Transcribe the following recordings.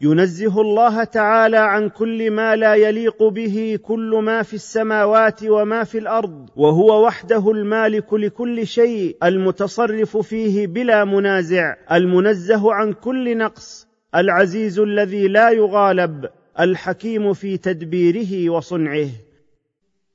ينزه الله تعالى عن كل ما لا يليق به كل ما في السماوات وما في الأرض وهو وحده المالك لكل شيء المتصرف فيه بلا منازع المنزه عن كل نقص العزيز الذي لا يغالب الحكيم في تدبيره وصنعه.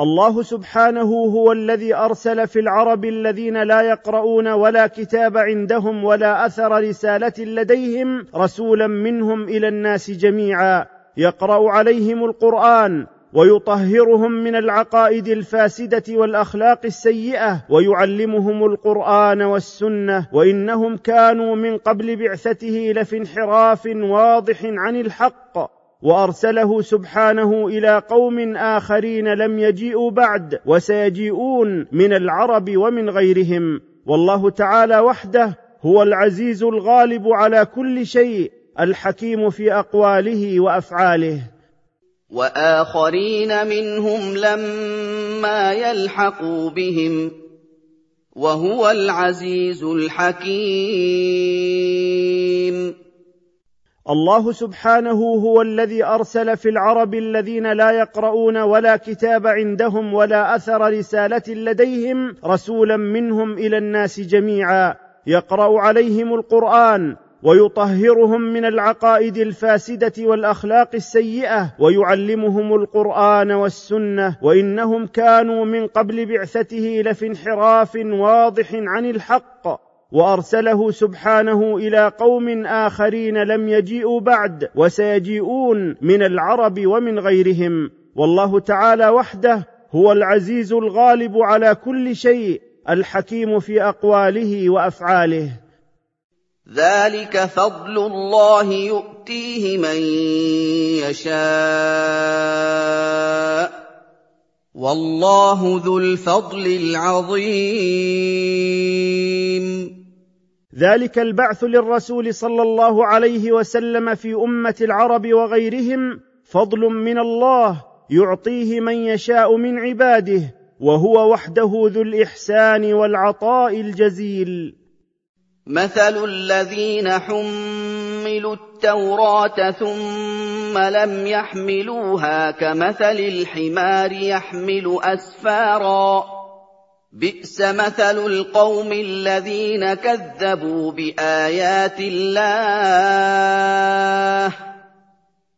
الله سبحانه هو الذي أرسل في العرب الذين لا يقرؤون ولا كتاب عندهم ولا أثر رسالة لديهم رسولا منهم إلى الناس جميعا. يقرأ عليهم القرآن ويطهرهم من العقائد الفاسدة والأخلاق السيئة ويعلمهم القرآن والسنة. وإنهم كانوا من قبل بعثته لفي انحراف واضح عن الحق. وأرسله سبحانه إلى قوم آخرين لم يجيئوا بعد وسيجيئون من العرب ومن غيرهم. والله تعالى وحده هو العزيز الغالب على كل شيء الحكيم في أقواله وأفعاله. وآخرين منهم لما يلحقوا بهم وهو العزيز الحكيم. الله سبحانه هو الذي أرسل في العرب الذين لا يقرؤون ولا كتاب عندهم ولا أثر رسالة لديهم رسولا منهم إلى الناس جميعا. يقرأ عليهم القرآن ويطهرهم من العقائد الفاسدة والأخلاق السيئة ويعلمهم القرآن والسنة. وإنهم كانوا من قبل بعثته لفي انحراف واضح عن الحق. وأرسله سبحانه إلى قوم آخرين لم يجيئوا بعد وسيجيئون من العرب ومن غيرهم. والله تعالى وحده هو العزيز الغالب على كل شيء الحكيم في أقواله وأفعاله. ذلك فضل الله يؤتيه من يشاء. والله ذو الفضل العظيم. ذلك البعث للرسول صلى الله عليه وسلم في أمة العرب وغيرهم فضل من الله يعطيه من يشاء من عباده وهو وحده ذو الإحسان والعطاء الجزيل. مثل الذين حملوا التوراة ثم لم يحملوها كمثل الحمار يحمل أسفارا. بئس مثل القوم الذين كذبوا بآيات الله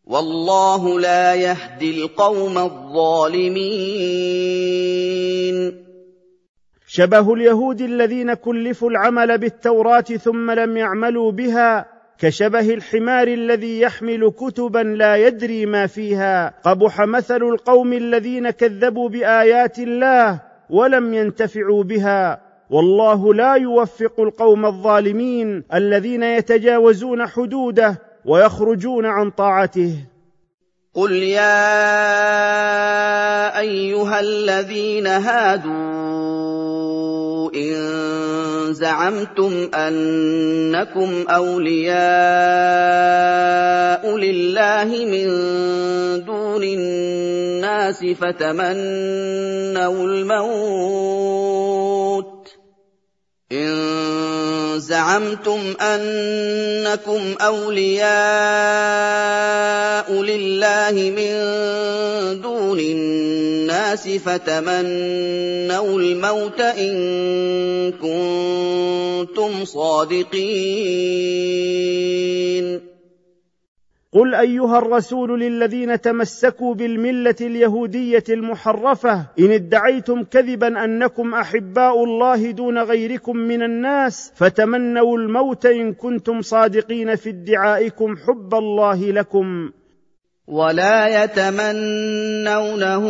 والله لا يهدي القوم الظالمين. شبه اليهود الذين كلفوا العمل بالتوراة ثم لم يعملوا بها كشبه الحمار الذي يحمل كتبا لا يدري ما فيها. قبح مثل القوم الذين كذبوا بآيات الله ولم ينتفعوا بها. والله لا يوفق القوم الظالمين الذين يتجاوزون حدوده ويخرجون عن طاعته. قل يا ايها الذين هادوا ان زعمتم انكم اولياء لله من دون الناس فتمنوا الموت إن زعمتم أنكم أولياء لله من دون الناس فتمنوا الموت إن كنتم صادقين قل ايها الرسول للذين تمسكوا بالمله اليهوديه المحرفه ان ادعيتم كذبا انكم احباء الله دون غيركم من الناس فتمنوا الموت ان كنتم صادقين في ادعائكم حب الله لكم ولا يتمنونه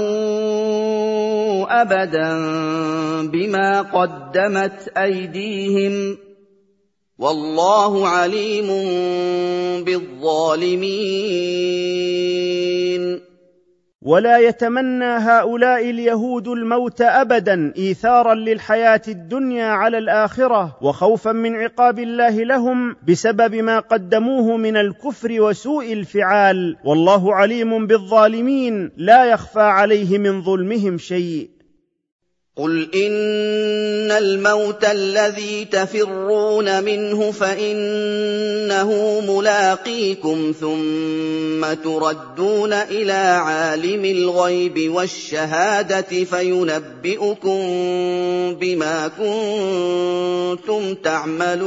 ابدا بما قدمت ايديهم والله عليم بالظالمين. ولا يتمنى هؤلاء اليهود الموت أبدا إيثارا للحياة الدنيا على الآخرة وخوفا من عقاب الله لهم بسبب ما قدموه من الكفر وسوء الفعال. والله عليم بالظالمين. لا يخفى عليه من ظلمهم شيء. قل ان الموت الذي تفرون منه فانه ملاقيكم ثم تردون إلى عالم الغيب والشهاده فينبئكم بما كنتم تعملون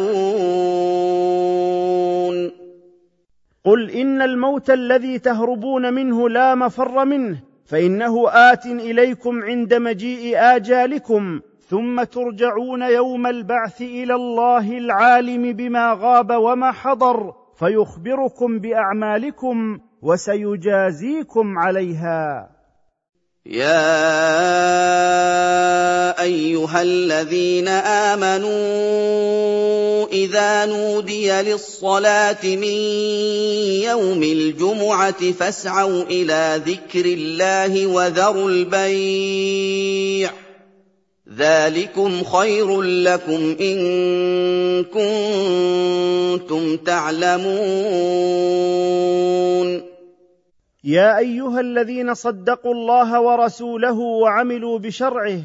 قل ان الموت الذي تهربون منه لا مفر منه فإنه آت إليكم عند مجيء آجالكم ثم ترجعون يوم البعث إلى الله العالم بما غاب وما حضر فيخبركم بأعمالكم وسيجازيكم عليها. يا أيها الذين آمنوا إذا نودي للصلاة من يوم الجمعة فاسعوا إلى ذكر الله وذروا البيع. ذلكم خير لكم إن كنتم تعلمون. يا أيها الذين صدقوا الله ورسوله وعملوا بشرعه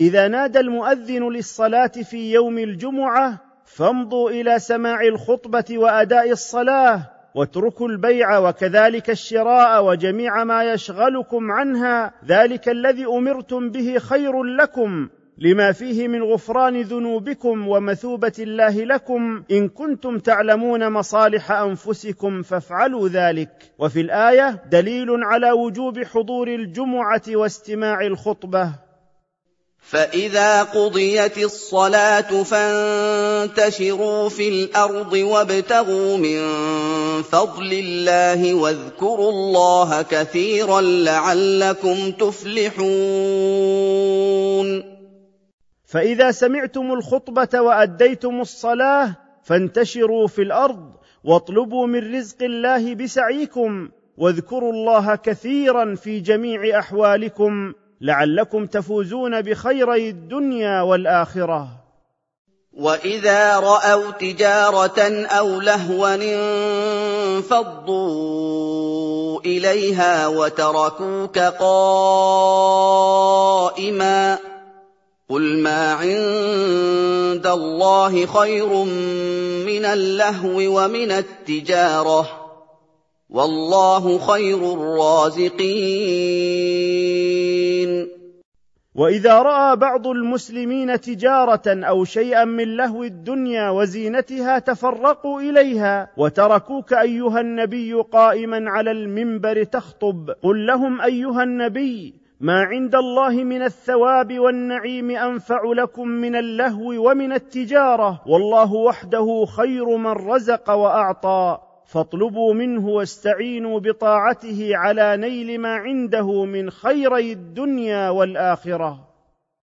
إذا نادى المؤذن للصلاة في يوم الجمعة فامضوا إلى سماع الخطبة وأداء الصلاة واتركوا البيع وكذلك الشراء وجميع ما يشغلكم عنها. ذلك الذي أمرتم به خير لكم لما فيه من غفران ذنوبكم ومثوبة الله لكم. إن كنتم تعلمون مصالح أنفسكم فافعلوا ذلك. وفي الآية دليل على وجوب حضور الجمعة واستماع الخطبة. فاذا قضيت الصلاه فانتشروا في الأرض وابتغوا من فضل الله واذكروا الله كثيرا لعلكم تفلحون فاذا سمعتم الخطبه واديتم الصلاه فانتشروا في الأرض واطلبوا من رزق الله بسعيكم واذكروا الله كثيرا في جميع أحوالكم لعلكم تفوزون بخيري الدنيا والآخرة. وإذا رأوا تجارة أو لهوا انفضوا إليها وتركوك قائما قل ما عند الله خير من اللهو ومن التجارة والله خير الرازقين. وإذا رأى بعض المسلمين تجارة أو شيئا من لهو الدنيا وزينتها تفرقوا إليها وتركوك أيها النبي قائما على المنبر تخطب. قل لهم أيها النبي ما عند الله من الثواب والنعيم أنفع لكم من اللهو ومن التجارة والله وحده خير من رزق وأعطى. فاطلبوا منه واستعينوا بطاعته على نيل ما عنده من خيري الدنيا والآخرة.